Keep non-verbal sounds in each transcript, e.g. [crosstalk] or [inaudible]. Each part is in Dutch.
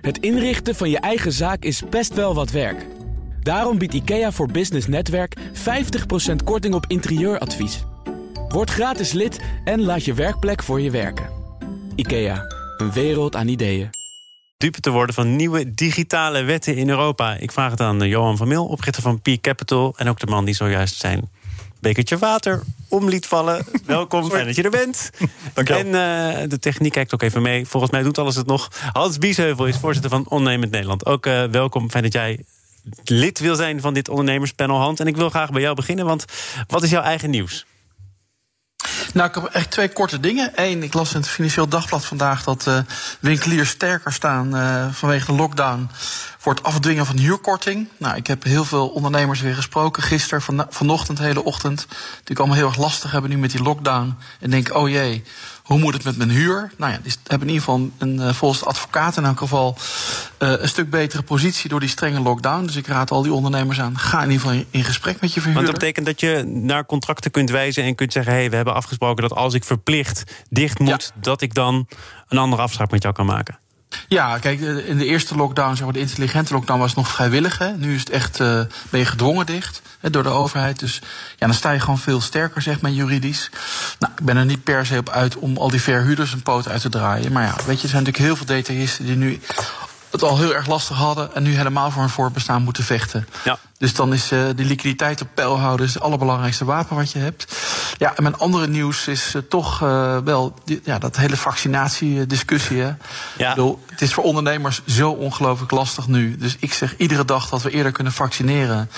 Het inrichten van je eigen zaak is best wel wat werk. Daarom biedt IKEA voor Business Netwerk 50% korting op interieuradvies. Word gratis lid en laat je werkplek voor je werken. IKEA, een wereld aan ideeën. dupe te worden van nieuwe digitale wetten in Europa. Ik vraag het aan Johan van Mil, oprichter van Peak Capital... en ook de man die zojuist zijn bekertje water om liet vallen. Welkom, fijn dat je er bent. Dank je wel. En eh, de techniek kijkt ook even mee. Volgens mij doet alles het nog. Hans Biesheuvel is voorzitter van Ondernemend Nederland. Ook eh, welkom, fijn dat jij lid wil zijn van dit ondernemerspanel, Hans. En ik wil graag bij jou beginnen, want wat is jouw eigen nieuws? Nou, ik heb echt twee korte dingen. Eén, ik las in het Financieel Dagblad vandaag dat uh, winkeliers sterker staan uh, vanwege de lockdown voor het afdwingen van huurkorting. Nou, ik heb heel veel ondernemers weer gesproken gisteren, van, vanochtend, de hele ochtend. Die allemaal heel erg lastig hebben nu met die lockdown. En denken, oh jee, hoe moet het met mijn huur? Nou ja, die hebben in ieder geval een, uh, volgens de advocaat in elk geval uh, een stuk betere positie door die strenge lockdown. Dus ik raad al die ondernemers aan, ga in ieder geval in, in gesprek met je verhuurder. Want dat betekent dat je naar contracten kunt wijzen en kunt zeggen: hé, hey, we hebben afgesproken dat als ik verplicht dicht moet, ja. dat ik dan een andere afspraak met jou kan maken. Ja, kijk, in de eerste lockdown, zeg maar, de intelligente lockdown, was nog vrijwillig. Hè? Nu is het echt, uh, ben je gedwongen dicht hè, door de overheid. Dus ja, dan sta je gewoon veel sterker, zeg maar, juridisch. Nou, ik ben er niet per se op uit om al die verhuurders een poot uit te draaien. Maar ja, weet je, er zijn natuurlijk heel veel detailisten die nu het al heel erg lastig hadden en nu helemaal voor hun voortbestaan moeten vechten. Ja. Dus dan is uh, die liquiditeit op peil houden is het allerbelangrijkste wapen wat je hebt. Ja, en mijn andere nieuws is uh, toch uh, wel die, ja, dat hele vaccinatiediscussie. Hè. Ja. Bedoel, het is voor ondernemers zo ongelooflijk lastig nu. Dus ik zeg iedere dag dat we eerder kunnen vaccineren.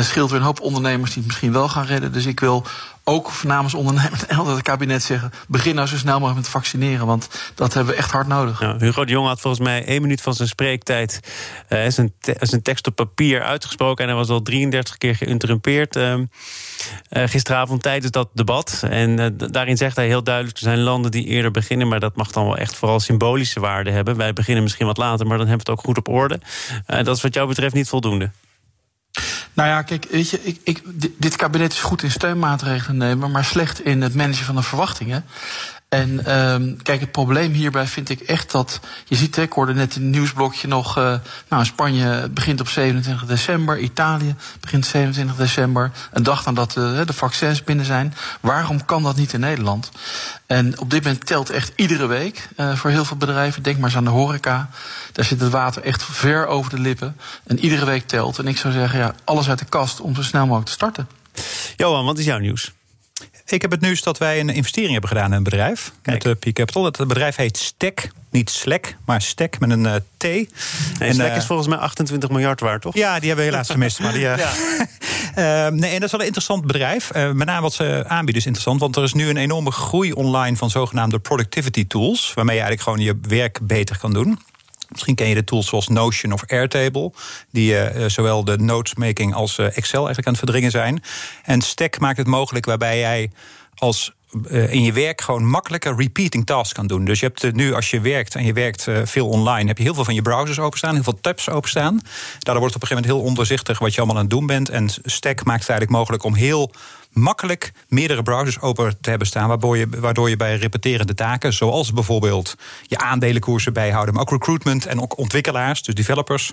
scheelt weer een hoop ondernemers die het misschien wel gaan redden. Dus ik wil ook namens ondernemers [laughs] en het kabinet zeggen... begin nou zo snel mogelijk met vaccineren, want dat hebben we echt hard nodig. Ja, Hugo de Jong had volgens mij één minuut van zijn spreektijd... Uh, zijn, te zijn tekst op papier uitgesproken... en hij was al 33 keer geïnterrumpeerd uh, uh, gisteravond tijdens dat debat. En uh, daarin zegt hij heel duidelijk... er zijn landen die eerder beginnen... maar dat mag dan wel echt vooral symbolische waarde hebben. Wij beginnen misschien wat later, maar dan hebben we het ook goed op orde. Dat is wat jou betreft niet voldoende. Nou ja, kijk, weet je, ik, ik, dit kabinet is goed in steunmaatregelen nemen, maar slecht in het managen van de verwachtingen. En um, kijk, het probleem hierbij vind ik echt dat. Je ziet, ik hoorde net in het nieuwsblokje nog. Uh, nou, Spanje begint op 27 december. Italië begint 27 december. Een dag nadat uh, de vaccins binnen zijn. Waarom kan dat niet in Nederland? En op dit moment telt echt iedere week uh, voor heel veel bedrijven. Denk maar eens aan de horeca. Daar zit het water echt ver over de lippen. En iedere week telt. En ik zou zeggen, ja, alles uit de kast om zo snel mogelijk te starten. Johan, wat is jouw nieuws? Ik heb het nieuws dat wij een investering hebben gedaan in een bedrijf. Kijk. Met uh, P Capital. Het bedrijf heet Stek. Niet Slack, maar Stek met een uh, T. Nee, en Slack uh, is volgens mij 28 miljard waard, toch? Ja, die hebben we helaas [laughs] gemist. maar die, ja. [laughs] nee, en dat is wel een interessant bedrijf. met name wat ze aanbieden is interessant. Want er is nu een enorme groei online van zogenaamde productivity tools. Waarmee je eigenlijk gewoon je werk beter kan doen. Misschien ken je de tools zoals Notion of Airtable, die uh, zowel de notesmaking als uh, Excel eigenlijk aan het verdringen zijn. En Stack maakt het mogelijk waarbij jij als in je werk gewoon makkelijker repeating tasks kan doen. Dus je hebt nu, als je werkt en je werkt veel online, heb je heel veel van je browsers openstaan, heel veel tabs openstaan. Daardoor wordt het op een gegeven moment heel ondoorzichtig wat je allemaal aan het doen bent. En Stack maakt het eigenlijk mogelijk om heel makkelijk meerdere browsers open te hebben staan, waardoor je, waardoor je bij repeterende taken, zoals bijvoorbeeld je aandelenkoersen bijhouden, maar ook recruitment en ook ontwikkelaars, dus developers,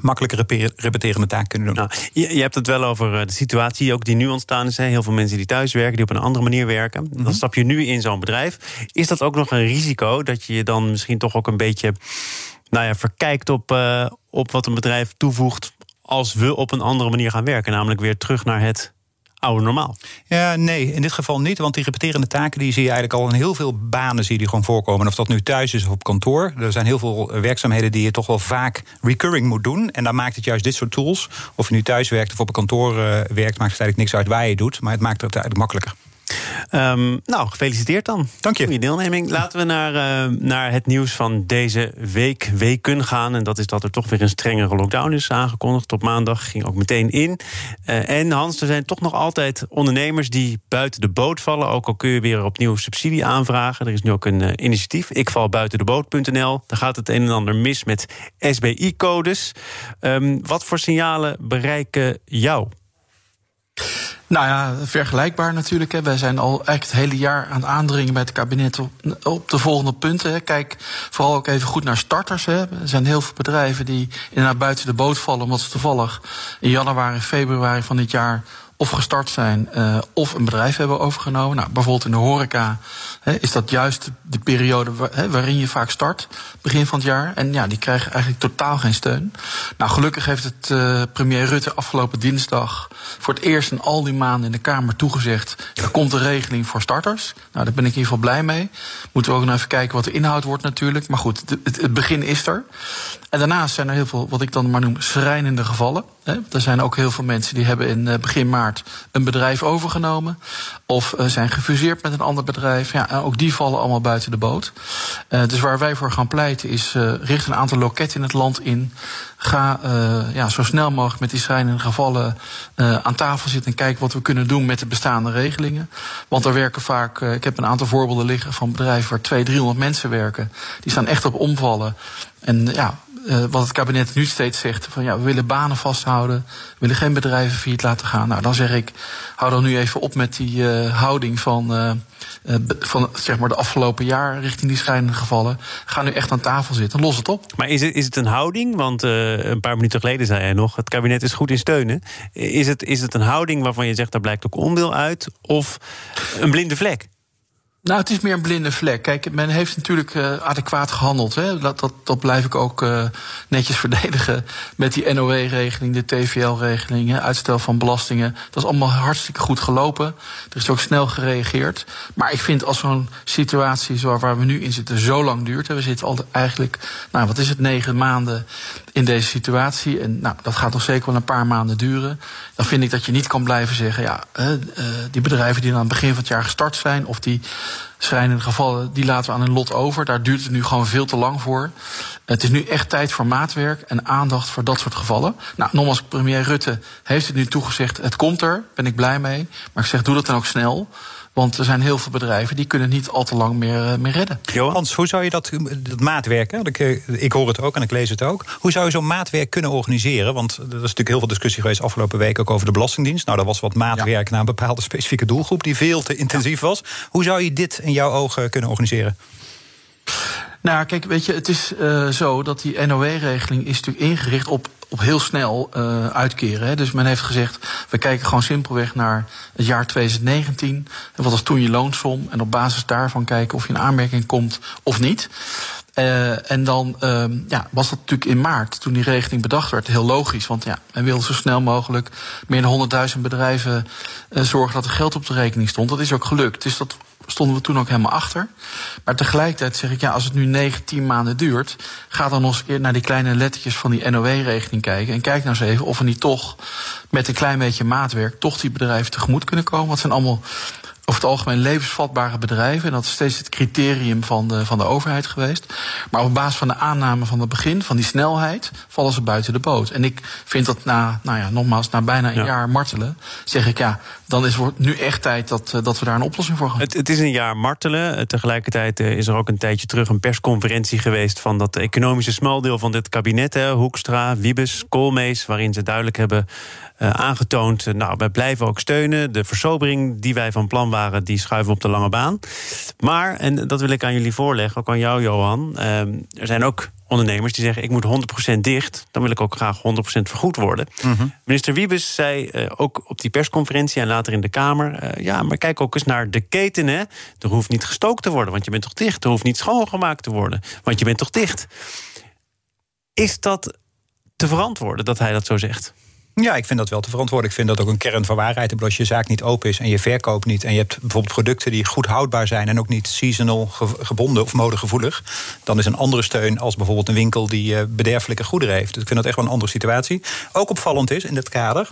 makkelijker repeterende taken kunnen doen. Nou, je, je, hebt het wel over de situatie ook die nu ontstaan is. Hè? Heel veel mensen die thuis werken, die op een andere manier werken. Mm -hmm. Dan stap je nu in zo'n bedrijf. Is dat ook nog een risico dat je je dan misschien toch ook een beetje nou ja, verkijkt op, uh, op wat een bedrijf toevoegt als we op een andere manier gaan werken, namelijk weer terug naar het normaal. Ja, nee, in dit geval niet. Want die repeterende taken die zie je eigenlijk al in heel veel banen zie die gewoon voorkomen. Of dat nu thuis is of op kantoor. Er zijn heel veel werkzaamheden die je toch wel vaak recurring moet doen. En dan maakt het juist dit soort tools. Of je nu thuis werkt of op een kantoor uh, werkt, maakt het eigenlijk niks uit waar je doet. Maar het maakt het eigenlijk makkelijker. Um, nou, gefeliciteerd dan. Dank je. Goeie deelneming. Laten we naar, uh, naar het nieuws van deze week, weken gaan. En dat is dat er toch weer een strengere lockdown is aangekondigd. Op maandag ging ook meteen in. Uh, en Hans, er zijn toch nog altijd ondernemers die buiten de boot vallen. Ook al kun je weer opnieuw subsidie aanvragen. Er is nu ook een uh, initiatief. Ik val buiten de boot.nl. Daar gaat het een en ander mis met SBI-codes. Um, wat voor signalen bereiken jou? Nou ja, vergelijkbaar natuurlijk. Hè. Wij zijn al eigenlijk het hele jaar aan het aandringen bij het kabinet op, op de volgende punten. Hè. Kijk vooral ook even goed naar starters. Hè. Er zijn heel veel bedrijven die inderdaad buiten de boot vallen, omdat ze toevallig in januari, februari van dit jaar of gestart zijn uh, of een bedrijf hebben overgenomen. Nou, bijvoorbeeld in de horeca is dat juist de periode waarin je vaak start, begin van het jaar. En ja, die krijgen eigenlijk totaal geen steun. Nou, gelukkig heeft het uh, premier Rutte afgelopen dinsdag voor het eerst in al die maanden in de Kamer toegezegd. Er komt een regeling voor starters. Nou, daar ben ik in ieder geval blij mee. Moeten we ook nog even kijken wat de inhoud wordt natuurlijk. Maar goed, het, het begin is er. En daarnaast zijn er heel veel, wat ik dan maar noem, schrijnende gevallen. Er zijn ook heel veel mensen die hebben in eh, begin maart een bedrijf overgenomen. Of eh, zijn gefuseerd met een ander bedrijf. Ja, ook die vallen allemaal buiten de boot. Uh, dus waar wij voor gaan pleiten is, richt een aantal loketten in het land in. Ga ja, zo snel mogelijk met die schrijnende gevallen aan tafel zitten en kijken wat we kunnen doen met de bestaande regelingen. Want er werken vaak, ik heb een aantal voorbeelden liggen van bedrijven waar 200, 300 mensen werken. Die staan echt op omvallen. En ja, uh, wat het kabinet nu steeds zegt: van ja, we willen banen vasthouden, we willen geen bedrijven failliet laten gaan. Nou, dan zeg ik, hou dan nu even op met die uh, houding van, uh, van zeg maar de afgelopen jaar richting die schrijnende gevallen. Ga nu echt aan tafel zitten, los het op. Maar is het, is het een houding? Want een paar minuten geleden zei hij nog: het kabinet is goed in steunen. Is het, is het een houding waarvan je zegt, daar blijkt ook onwil uit? Of een blinde vlek? Nou, het is meer een blinde vlek. Kijk, men heeft natuurlijk uh, adequaat gehandeld. Hè. Dat, dat, dat blijf ik ook uh, netjes [laughs] verdedigen. Met die NOW-regeling, de TVL-regeling, uitstel van belastingen. Dat is allemaal hartstikke goed gelopen. Er is ook snel gereageerd. Maar ik vind als zo'n situatie zoals waar we nu in zitten zo lang duurt. Hè, we zitten al eigenlijk, nou wat is het, negen maanden in deze situatie. En nou, dat gaat nog zeker wel een paar maanden duren. Dan vind ik dat je niet kan blijven zeggen, ja, uh, die bedrijven die aan het begin van het jaar gestart zijn, of die schrijnende gevallen, die laten we aan hun lot over. Daar duurt het nu gewoon veel te lang voor. Het is nu echt tijd voor maatwerk en aandacht voor dat soort gevallen. Nou, nogmaals, premier Rutte heeft het nu toegezegd. Het komt er, ben ik blij mee. Maar ik zeg, doe dat dan ook snel. Want er zijn heel veel bedrijven die kunnen niet al te lang meer, uh, meer redden. Hans, hoe zou je dat, dat maatwerk, hè? Ik, eh, ik, hoor het ook en ik lees het ook. Hoe zou je zo'n maatwerk kunnen organiseren? Want er is natuurlijk heel veel discussie geweest afgelopen week ook over de Belastingdienst. Nou, dat was wat maatwerk ja. naar een bepaalde specifieke doelgroep die veel te intensief was. Hoe zou je dit in jouw ogen kunnen organiseren? Nou, kijk, weet je, het is uh, zo dat die NOW-regeling is natuurlijk ingericht op op heel snel uh, uitkeren. Hè. Dus men heeft gezegd, we kijken gewoon simpelweg naar het jaar 2019. Wat was toen je loonsom? En op basis daarvan kijken of je in aanmerking komt of niet. Uh, en dan uh, ja, was dat natuurlijk in maart, toen die regeling bedacht werd, heel logisch. Want ja, men wilde zo snel mogelijk meer dan 100.000 bedrijven uh, zorgen dat er geld op de rekening stond. Dat is ook gelukt. Dus dat stonden we toen ook helemaal achter. Maar tegelijkertijd zeg ik, ja, als het nu 9, 10 maanden duurt, ga dan nog eens naar die kleine lettertjes van die NOW-regeling kijken. En kijk nou eens even of we niet toch met een klein beetje maatwerk toch die bedrijven tegemoet kunnen komen. Want zijn allemaal over het algemeen levensvatbare bedrijven. En dat is steeds het criterium van de, van de overheid geweest. Maar op basis van de aanname van het begin, van die snelheid, vallen ze buiten de boot. En ik vind dat na, nou ja, nogmaals, na bijna een ja. jaar martelen, zeg ik ja, dan is het nu echt tijd dat, uh, dat we daar een oplossing voor gaan. Het, het is een jaar martelen. Tegelijkertijd uh, is er ook een tijdje terug een persconferentie geweest van dat economische smaldeel van dit kabinet. Hè, Hoekstra, Wiebes, Koolmees, waarin ze duidelijk hebben uh, aangetoond. nou, wij blijven ook steunen. De versobering die wij van plan waren, die schuiven op de lange baan. Maar, en dat wil ik aan jullie voorleggen, ook aan jou, Johan. er zijn ook ondernemers die zeggen: ik moet 100% dicht. Dan wil ik ook graag 100% vergoed worden. Mm -hmm. Minister Wiebes zei uh, ook op die persconferentie en later in de Kamer: uh, ja, maar kijk ook eens naar de keten. Hè. Er hoeft niet gestookt te worden, want je bent toch dicht. Er hoeft niet schoongemaakt te worden, want je bent toch dicht. Is dat te verantwoorden dat hij dat zo zegt? Ja, ik vind dat wel te verantwoorden. Ik vind dat ook een kern van waarheid. Als je zaak niet open is en je verkoopt niet... en je hebt bijvoorbeeld producten die goed houdbaar zijn... en ook niet seasonal gebonden of modegevoelig... dan is een andere steun als bijvoorbeeld een winkel... die bederfelijke goederen heeft. Dus ik vind dat echt wel een andere situatie. Ook opvallend is in dit kader...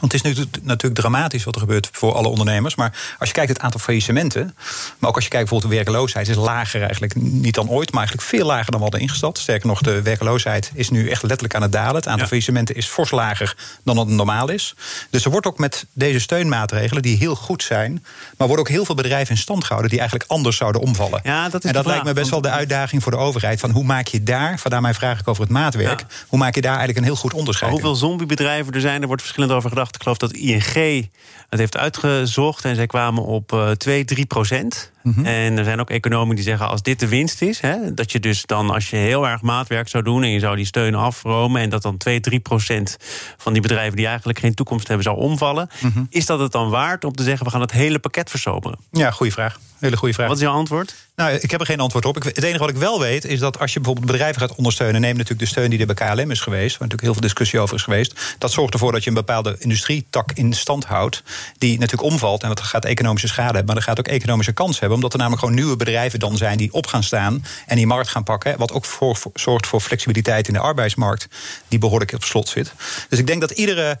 Want het is natuurlijk dramatisch wat er gebeurt voor alle ondernemers. Maar als je kijkt het aantal faillissementen. Maar ook als je kijkt bijvoorbeeld de werkloosheid. is lager eigenlijk niet dan ooit. Maar eigenlijk veel lager dan we hadden ingesteld. Sterker nog, de werkloosheid is nu echt letterlijk aan het dalen. Het aantal ja. faillissementen is fors lager dan het normaal is. Dus er wordt ook met deze steunmaatregelen, die heel goed zijn. Maar worden ook heel veel bedrijven in stand gehouden. die eigenlijk anders zouden omvallen. Ja, dat is en dat lijkt me best wel de uitdaging voor de overheid. Van hoe maak je daar, vandaar mijn vraag ik over het maatwerk. Ja. hoe maak je daar eigenlijk een heel goed onderscheid? Hoeveel zombiebedrijven er zijn, er wordt verschillend over gedacht ik geloof dat ING het heeft uitgezocht. En zij kwamen op uh, 2, 3 procent. Mhm. En er zijn ook economen die zeggen: als dit de winst is, hè, dat je dus dan als je heel erg maatwerk zou doen en je zou die steun afromen en dat dan 2, 3 procent van die bedrijven die eigenlijk geen toekomst hebben zou omvallen, mhm. is dat het dan waard om te zeggen: we gaan het hele pakket versoberen? Ja, goede vraag. Hele goede vraag. Wat is jouw antwoord? Nou, ik heb er geen antwoord op. het enige wat ik wel weet is dat als je bijvoorbeeld bedrijven gaat ondersteunen, neem natuurlijk de steun die er bij KLM is geweest, waar natuurlijk heel veel discussie over is geweest. Dat zorgt ervoor dat je een bepaalde industrietak in stand houdt, die natuurlijk omvalt. En dat gaat economische schade hebben, maar dat gaat ook economische kans hebben, omdat er namelijk gewoon nieuwe bedrijven dan zijn die op gaan staan en die markt gaan pakken. Wat ook voor, zorgt voor flexibiliteit in de arbeidsmarkt, die behoorlijk op slot zit. Dus ik denk dat iedere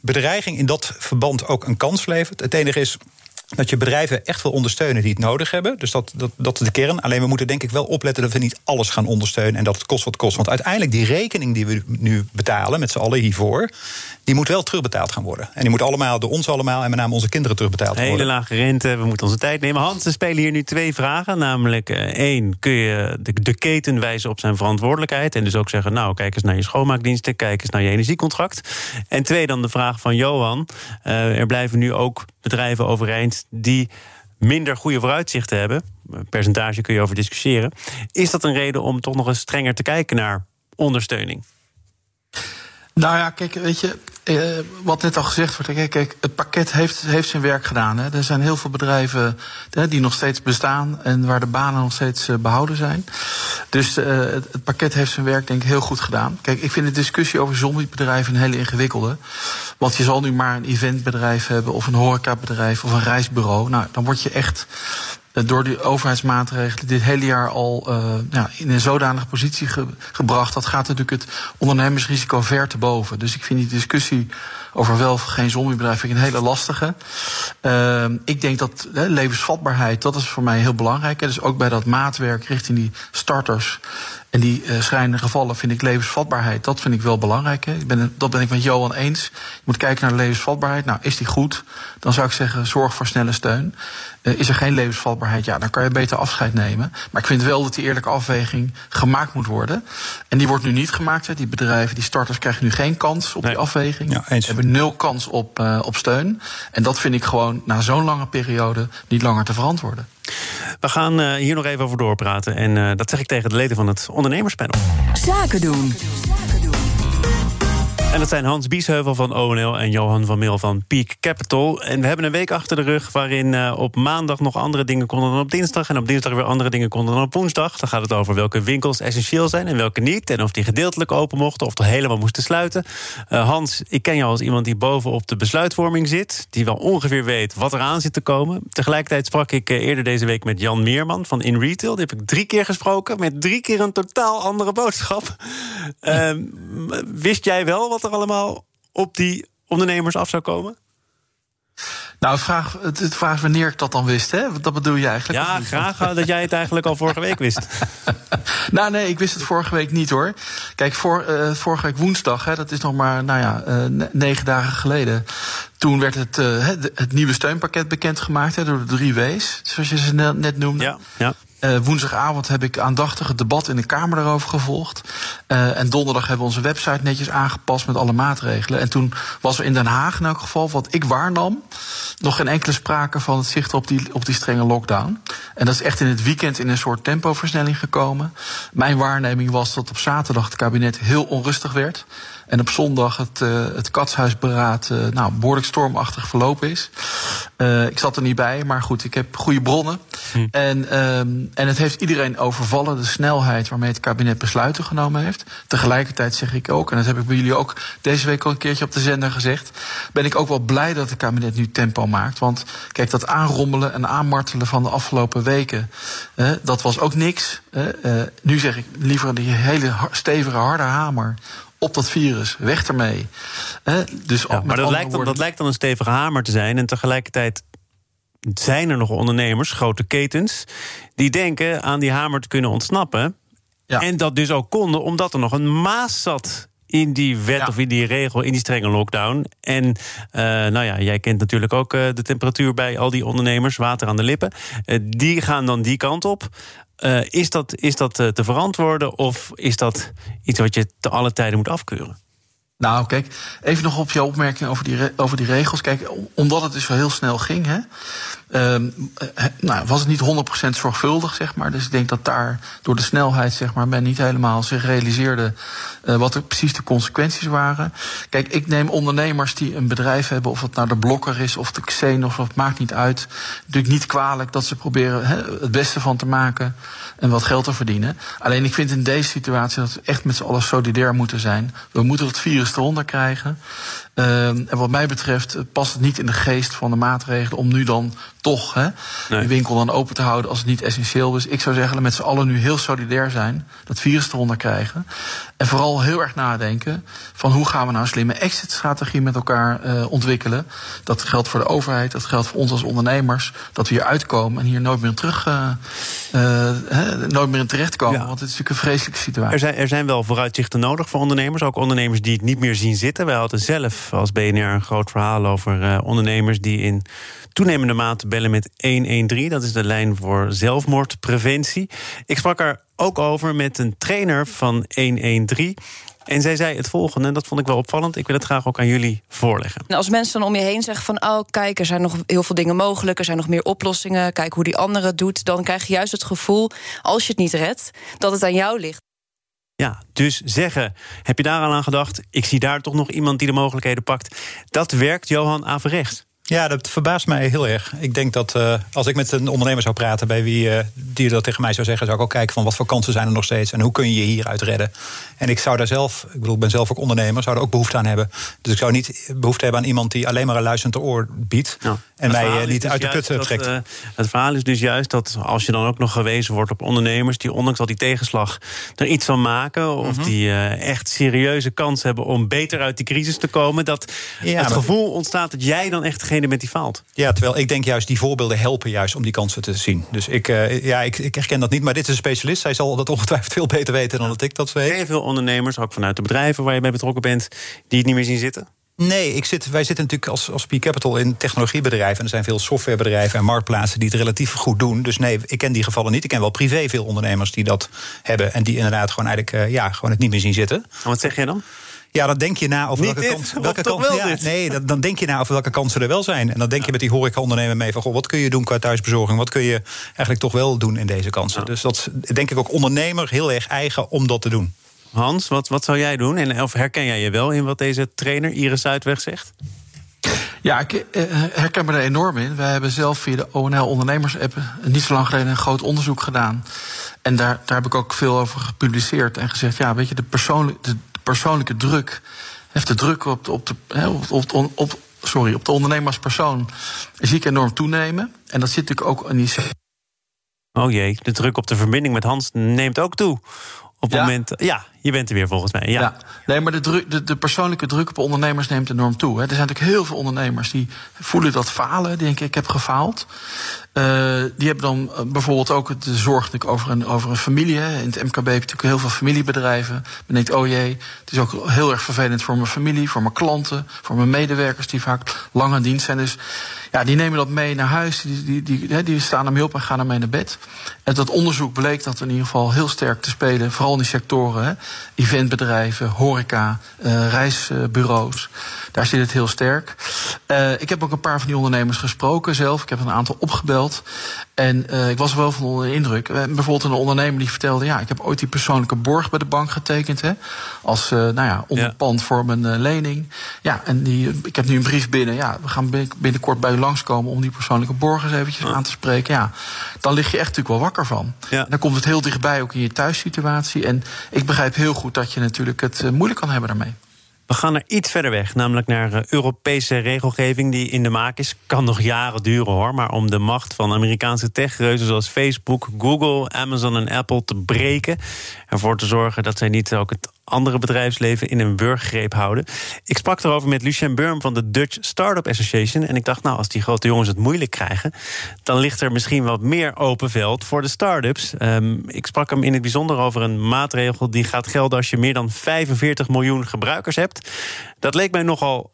bedreiging in dat verband ook een kans levert. Het enige is, dat je bedrijven echt wil ondersteunen die het nodig hebben. Dus dat, dat, dat is de kern. Alleen we moeten denk ik wel opletten dat we niet alles gaan ondersteunen en dat het kost wat kost. Want uiteindelijk die rekening die we nu betalen met z'n allen hiervoor, die moet wel terugbetaald gaan worden. En die moet allemaal door ons allemaal en met name onze kinderen terugbetaald worden. Hele lage rente, we moeten onze tijd nemen. Hans, er spelen hier nu twee vragen. Namelijk uh, één, kun je de, de, keten wijzen op zijn verantwoordelijkheid en dus ook zeggen, nou kijk eens naar je schoonmaakdiensten, kijk eens naar je energiecontract. En twee, dan de vraag van Johan. Uh, er blijven nu ook bedrijven overeind die minder goede vooruitzichten hebben. Percentage kun je over discussiëren. Is dat een reden om toch nog eens strenger te kijken naar ondersteuning? Nou ja, kijk, weet je, eh, wat net al gezegd wordt, kijk, kijk het pakket heeft, heeft zijn werk gedaan. Hè. Er zijn heel veel bedrijven die nog steeds bestaan en waar de banen nog steeds uh, behouden zijn. Dus uh, het, het, pakket heeft zijn werk denk ik heel goed gedaan. Kijk, ik vind de discussie over zombiebedrijven een hele ingewikkelde. Want je zal nu maar een eventbedrijf hebben of een horecabedrijf of een reisbureau. Nou, dan word je echt eh, door die overheidsmaatregelen dit hele jaar al uh, ja, in een zodanige positie ge gebracht. Dat gaat natuurlijk het ondernemersrisico ver te boven. Dus ik vind die discussie over wel of geen zombiebedrijf een hele lastige. Uh, ik denk dat he, levensvatbaarheid, dat is voor mij heel belangrijk. Dus ook bij dat maatwerk richting die starters en die uh, schrijnende gevallen vind ik levensvatbaarheid, dat vind ik wel belangrijk. Hè. Ik ben, dat ben ik met Johan eens. Je moet kijken naar levensvatbaarheid. Nou, is die goed? Dan zou ik zeggen, zorg voor snelle steun. Uh, is er geen levensvatbaarheid? Ja, dan kan je beter afscheid nemen. Maar ik vind wel dat die eerlijke afweging gemaakt moet worden. En die wordt nu niet gemaakt. Hè. Die bedrijven, die starters krijgen nu geen kans op nee. die afweging. Ja, eens. Hebben nul kans op, uh, op steun. En dat vind ik gewoon na zo'n lange periode niet langer te verantwoorden. We gaan uh, hier nog even over doorpraten. En uh, dat zeg ik tegen de leden van het ondernemerspanel. Zaken doen. En dat zijn Hans Biesheuvel van ONL en Johan van Meel van Peak Capital. En we hebben een week achter de rug waarin uh, op maandag nog andere dingen konden dan op dinsdag. En op dinsdag weer andere dingen konden dan op woensdag. Dan gaat het over welke winkels essentieel zijn en welke niet. En of die gedeeltelijk open mochten of er helemaal moesten sluiten. Uh, Hans, ik ken jou als iemand die bovenop de besluitvorming zit. Die wel ongeveer weet wat er aan zit te komen. Tegelijkertijd sprak ik uh, eerder deze week met Jan Meerman van In Retail. Die heb ik drie keer gesproken met drie keer een totaal andere boodschap. [laughs] Ehm, wist jij wel wat er allemaal op die ondernemers af zou komen? Nou, vraag, het, vraag is wanneer ik dat dan wist, hè? Dat bedoel je eigenlijk? Ja, graag dat jij het eigenlijk al vorige week wist. [laughs] nou, nee, ik wist het vorige week niet hoor. Kijk, voor, uh, vorige week woensdag, hè, dat is nog maar nou ja, uh, negen dagen geleden. Toen werd het, uh, het nieuwe steunpakket bekendgemaakt hè, door de drie W's, zoals je ze net noemde. Ja, ja. Uh, woensdagavond heb ik aandachtig het debat in de Kamer daarover gevolgd. Uh, en donderdag hebben we onze website netjes aangepast met alle maatregelen. En toen was er in Den Haag in elk geval, wat ik waarnam, nog geen enkele sprake van het zicht op die, op die strenge lockdown. En dat is echt in het weekend in een soort tempoversnelling gekomen. Mijn waarneming was dat op zaterdag het kabinet heel onrustig werd. En op zondag het, uh, het katshuisberaad uh, nou, behoorlijk stormachtig verlopen is. Uh, ik zat er niet bij, maar goed, ik heb goede bronnen. Hm. En, um, en het heeft iedereen overvallen, de snelheid waarmee het kabinet besluiten genomen heeft. Tegelijkertijd zeg ik ook, en dat heb ik bij jullie ook deze week al een keertje op de zender gezegd, ben ik ook wel blij dat het kabinet nu tempo maakt. Want kijk, dat aanrommelen en aanmartelen van de afgelopen weken, dat was ook niks. nu zeg ik liever die hele stevige harde hamer op dat virus. Weg ermee. dus ja, maar dat lijkt, dan, dat lijkt dan een stevige hamer te zijn. En tegelijkertijd zijn er nog ondernemers, grote ketens, die denken aan die hamer te kunnen ontsnappen. Ja. En dat dus ook konden, omdat er nog een maas zat in die wet ja. of in die regel, in die strenge lockdown. En uh, nou ja, jij kent natuurlijk ook uh, de temperatuur bij al die ondernemers, water aan de lippen. Uh, die gaan dan die kant op. Uh, is dat, is dat te verantwoorden of is dat iets wat je te alle tijden moet afkeuren? Nou, kijk, even nog op je opmerking over die, over die regels. Kijk, omdat het dus zo heel snel ging, hè, uh, nou, was het niet 100% zorgvuldig, zeg maar. Dus ik denk dat daar door de snelheid, zeg maar, men niet helemaal zich realiseerde uh, wat er precies de consequenties waren. Kijk, ik neem ondernemers die een bedrijf hebben, of het nou de blokker is of de Xen, of het maakt niet uit. Natuurlijk niet kwalijk dat ze proberen het beste van te maken en wat geld te verdienen. Alleen ik vind in deze situatie dat we echt met z'n allen solidair moeten zijn. We moeten het virus eronder krijgen. Uh, en wat mij betreft past het niet in de geest van de maatregelen om nu dan toch hè, nee. die winkel dan open te houden als het niet essentieel is. Ik zou zeggen, met z'n allen nu heel solidair zijn, dat virus eronder krijgen. En vooral heel erg nadenken van hoe gaan we nou een slimme exit-strategie met elkaar uh, ontwikkelen. Dat geldt voor de overheid, dat geldt voor ons als ondernemers. Dat we hier uitkomen en hier nooit meer terug, uh, uh, nooit meer in terechtkomen. Ja. Want het is natuurlijk een vreselijke situatie. Er zijn, er zijn wel vooruitzichten nodig voor ondernemers. Ook ondernemers die het niet meer zien zitten. Wij hadden zelf als BNR een groot verhaal over ondernemers die in toenemende mate bellen met 113. Dat is de lijn voor zelfmoordpreventie. Ik sprak er ook over met een trainer van 113. En zij zei het volgende, en dat vond ik wel opvallend. Ik wil het graag ook aan jullie voorleggen. Als mensen dan om je heen zeggen van... oh, kijk, er zijn nog heel veel dingen mogelijk... er zijn nog meer oplossingen, kijk hoe die andere het doet... dan krijg je juist het gevoel, als je het niet redt... dat het aan jou ligt. Ja, dus zeggen, heb je daar al aan gedacht... ik zie daar toch nog iemand die de mogelijkheden pakt. Dat werkt Johan averechts. Ja, dat verbaast mij heel erg. Ik denk dat uh, als ik met een ondernemer zou praten bij wie uh, die dat tegen mij zou zeggen, zou ik ook kijken van wat voor kansen zijn er nog steeds en hoe kun je je hieruit redden. En ik zou daar zelf, ik bedoel, ik ben zelf ook ondernemer, zou er ook behoefte aan hebben. Dus ik zou niet behoefte hebben aan iemand die alleen maar een luisterend oor biedt ja. en mij uh, niet dus uit de put trekt. Dat, het verhaal is dus juist dat als je dan ook nog gewezen wordt op ondernemers die ondanks al die tegenslag er iets van maken of mm -hmm. die echt serieuze kans hebben om beter uit die crisis te komen, dat ja, het gevoel ontstaat dat jij dan echt degene bent die faalt. Ja, terwijl ik denk juist die voorbeelden helpen juist om die kansen te zien. Dus ik, uh, ja, ik, ik herken dat niet, maar dit is een specialist. Zij zal dat ongetwijfeld veel beter weten dan dat ik dat weet. Je veel ondernemers, ook vanuit de bedrijven waar je bij betrokken bent, die het niet meer zien zitten? Nee, ik zit, wij zitten natuurlijk als, als P Capital in technologiebedrijven. En er zijn veel softwarebedrijven en marktplaatsen die het relatief goed doen. Dus nee, ik ken die gevallen niet. Ik ken wel privé veel ondernemers die dat hebben. En die inderdaad gewoon eigenlijk uh, ja, gewoon het niet meer zien zitten. En wat zeg jij dan? Ja, dan denk je na over Niet welke dit. Welke ja, nee, dan, dan denk je na over welke kansen er wel zijn. En dan denk je met die horeca-ondernemer mee van goh, wat kun je doen qua thuisbezorging? Wat kun je eigenlijk toch wel doen in deze kansen? Ja. Dus dat denk ik ook ondernemer heel erg eigen om dat te doen. Hans, wat, wat zou jij doen? En of herken jij je wel in wat deze trainer Iris Zuidweg zegt? Ja, ik eh, herken me er enorm in. Wij hebben zelf via de ONL Ondernemers-app niet zo lang geleden een groot onderzoek gedaan. En daar, daar heb ik ook veel over gepubliceerd en gezegd: ja, weet je, de, persoonlijke, de persoonlijke druk, heeft de druk op, op, de, op, op, op, sorry, op de ondernemer als persoon, zie ik enorm toenemen. En dat zit natuurlijk ook in die. Oh jee, de druk op de verbinding met Hans neemt ook toe. Op het Ja? moment. Ja, je bent er weer volgens mij. Ja. Nee, maar de, druk, de, de persoonlijke druk op ondernemers neemt enorm toe. Hè. Er zijn natuurlijk heel veel ondernemers die voelen dat falen. Die denken, ik heb gefaald. Uh, die hebben dan uh, bijvoorbeeld ook de zorg over een, over een familie. In het MKB heb je natuurlijk heel veel familiebedrijven. Men denkt, oh jee, het is ook heel erg vervelend voor mijn familie, voor mijn klanten, voor mijn medewerkers die vaak lang aan dienst zijn. Dus ja, die nemen dat mee naar huis. Die, die, die, die, die staan ermee op en gaan ermee naar bed. En dat onderzoek bleek dat in ieder geval heel sterk te spelen, vooral in die sectoren. Hè. Eventbedrijven, horeca, uh, reisbureaus. Daar zit het heel sterk. Uh, ik heb ook een paar van die ondernemers gesproken zelf. Ik heb een aantal opgebeld. En uh, ik was wel van onder de indruk. Uh, bijvoorbeeld een ondernemer die vertelde... ja, ik heb ooit die persoonlijke borg bij de bank getekend... Hè, als uh, nou ja, onderpand ja. voor mijn lening. Ja, en die, ik heb nu een brief binnen. Ja, we gaan binnenkort bij u langskomen... om die persoonlijke borg eens eventjes aan te spreken. Ja, dan lig je echt natuurlijk wel wakker van. Ja. Dan komt het heel dichtbij ook in je thuissituatie. En ik begrijp heel goed dat je natuurlijk het moeilijk kan hebben daarmee. We gaan er iets verder weg, namelijk naar uh, Europese regelgeving die in de maak is. Kan nog jaren duren hoor, maar om de macht van Amerikaanse techreuzen zoals Facebook, Google, Amazon en Apple te breken. Ervoor te zorgen dat zij niet ook het andere bedrijfsleven in een wurggreep houden. Ik sprak erover met Lucien Burm van de Dutch Startup Association. En ik dacht, nou, als die grote jongens het moeilijk krijgen, dan ligt er misschien wat meer open veld voor de start-ups. Um, ik sprak hem in het bijzonder over een maatregel die gaat gelden als je meer dan 45 miljoen gebruikers hebt. Dat leek mij nogal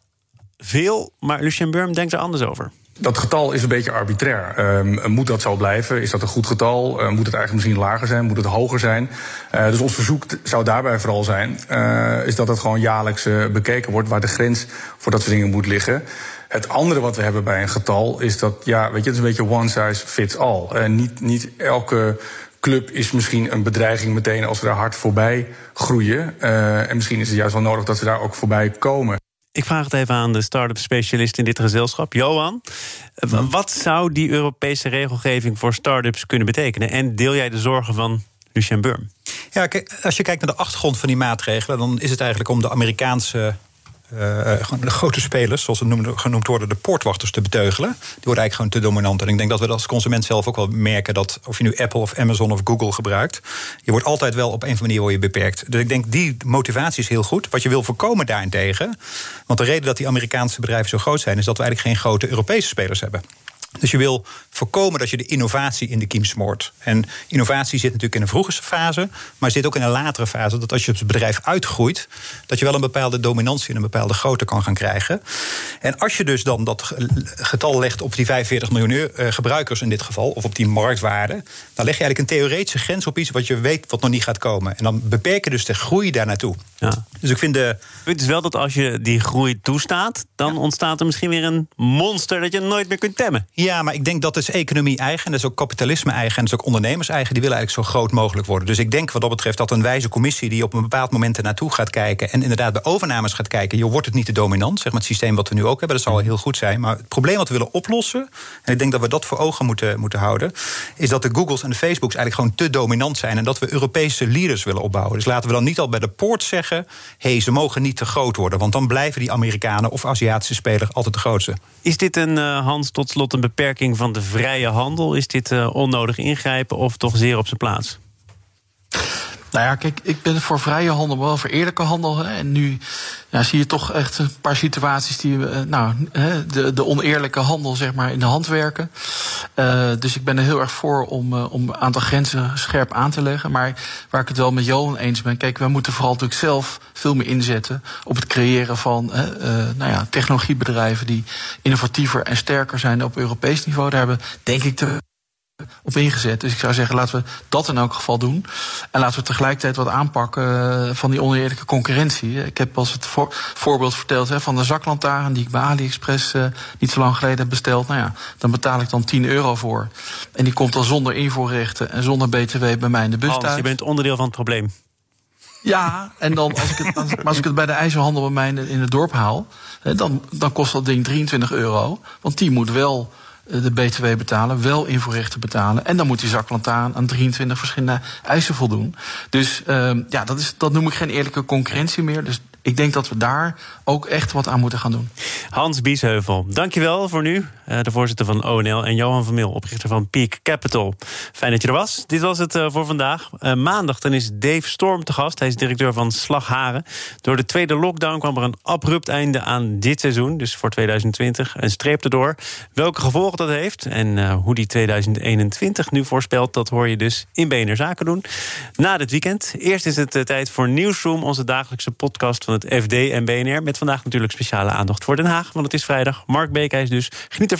veel, maar Lucien Burm denkt er anders over. Dat getal is een beetje arbitrair. Um, moet dat zo blijven? Is dat een goed getal? Uh, moet het eigenlijk misschien lager zijn? Moet het hoger zijn? Uh, dus ons verzoek zou daarbij vooral zijn... Uh, is dat het gewoon jaarlijks bekeken wordt... waar de grens voor dat soort dingen moet liggen. Het andere wat we hebben bij een getal is dat... ja, weet je, het is een beetje one size fits all. niet, niet elke club is misschien een bedreiging meteen als we daar hard voorbij groeien. en misschien is het juist wel nodig dat ze daar ook voorbij komen. Ik vraag het even aan de start-up specialist in dit gezelschap, Johan. Wat zou die Europese regelgeving voor start-ups kunnen betekenen? En deel jij de zorgen van Lucien Burm? Ja, als je kijkt naar de achtergrond van die maatregelen, dan is het eigenlijk om de Amerikaanse de grote spelers, zoals het genoemd worden, de poortwachters te beteugelen. Die worden eigenlijk gewoon te dominant. En ik denk dat we als consument zelf ook wel merken dat of je nu Apple of Amazon of Google gebruikt, je wordt altijd wel op een of andere manier beperkt. Dus ik denk die motivatie is heel goed. Wat je wil voorkomen daarentegen, want de reden dat die Amerikaanse bedrijven zo groot zijn, is dat we eigenlijk geen grote Europese spelers hebben. Dus je wil voorkomen dat je de innovatie in de kiem smoort. En innovatie zit natuurlijk in een vroege fase, maar zit ook in een latere fase. Dat als je het bedrijf uitgroeit, dat je wel een bepaalde dominantie en een bepaalde grootte kan gaan krijgen. En als je dus dan dat getal legt op die 45 miljoen eh, gebruikers in dit geval, of op die marktwaarde, dan leg je eigenlijk een theoretische grens op iets wat je weet wat nog niet gaat komen. En dan beperk je dus de groei daar naartoe. Ja. Dus ik vind de. Het is wel dat als je die groei toestaat, dan ontstaat er misschien weer een monster dat je nooit meer kunt temmen. Ja, maar ik denk dat is economie eigen, dat is ook kapitalisme eigen en dat is ook ondernemers eigen. Die willen eigenlijk zo groot mogelijk worden. Dus ik denk wat dat betreft dat een wijze commissie die op een bepaald moment er naartoe gaat kijken en inderdaad bij overnames gaat kijken, je wordt het niet te dominant, zeg maar het systeem wat we nu ook hebben, dat zal heel goed zijn. Maar het probleem wat we willen oplossen, en ik denk dat we dat voor ogen moeten, moeten houden, is dat de Googles en de Facebooks eigenlijk gewoon te dominant zijn en dat we Europese leaders willen opbouwen. Dus laten we dan niet al bij de poort zeggen, hey, ze mogen niet te groot worden, want dan blijven die Amerikanen of Aziatische spelers altijd de grootste. Is dit een, uh, Hans, tot slot een beperking van de vrije handel? Is dit uh, onnodig ingrijpen of toch zeer op zijn plaats? Nou ja, kijk, ik ben voor vrije handel, wel voor eerlijke handel. Hè. En nu ja, zie je toch echt een paar situaties die eh, nou, de, de oneerlijke handel zeg maar, in de hand werken. Uh, dus ik ben er heel erg voor om, uh, om een aantal grenzen scherp aan te leggen. Maar waar ik het wel met Johan eens ben, kijk, we moeten vooral natuurlijk zelf veel meer inzetten op het creëren van uh, nou ja, technologiebedrijven die innovatiever en sterker zijn op Europees niveau. Daar hebben, denk ik, de op ingezet. Dus ik zou zeggen, laten we dat in elk geval doen. En laten we tegelijkertijd wat aanpakken eh, van die oneerlijke concurrentie. Ik heb als het voorbeeld verteld hè, van de zaklantaarn die ik bij AliExpress uh, niet zo lang geleden heb besteld. Nou ja, dan betaal ik dan 10 euro voor. En die komt dan zonder invoerrechten en zonder BTW bij mij in de bus thuis. je bent onderdeel van het probleem. Ja, en dan als ik het, als, als ik het bij de ijzerhandel bij mij in het dorp haal, dan, dan kost dat ding 23 euro. Want die moet wel eh, de BTW betalen, wel invoerrechten betalen. En dan moet die zaklantaarn aan 23 verschillende eisen voldoen. Dus uh, ja, dat, is, dat noem ik geen eerlijke concurrentie meer. Dus ik denk dat we daar ook echt wat aan moeten gaan doen. Hans Biesheuvel, dankjewel voor nu. Uh, de voorzitter van ONL en Johan van Mil, oprichter van Peak Capital. Fijn dat je er was. Dit was het uh, voor vandaag. Uh, maandag dan is Dave Storm te gast. Hij is directeur van Slagharen. Door de tweede lockdown kwam er een abrupt einde aan dit seizoen. Dus voor 2020. Een streep erdoor. Welke gevolgen dat heeft en hoe die 2021 nu voorspelt... dat hoor je dus in BNR Zaken doen. Na dit weekend. Eerst is het tijd voor Newsroom, onze dagelijkse podcast van het FD en BNR. Met vandaag natuurlijk speciale aandacht voor Den Haag, want het is vrijdag. Mark Beekhuis dus. Geniet ervan.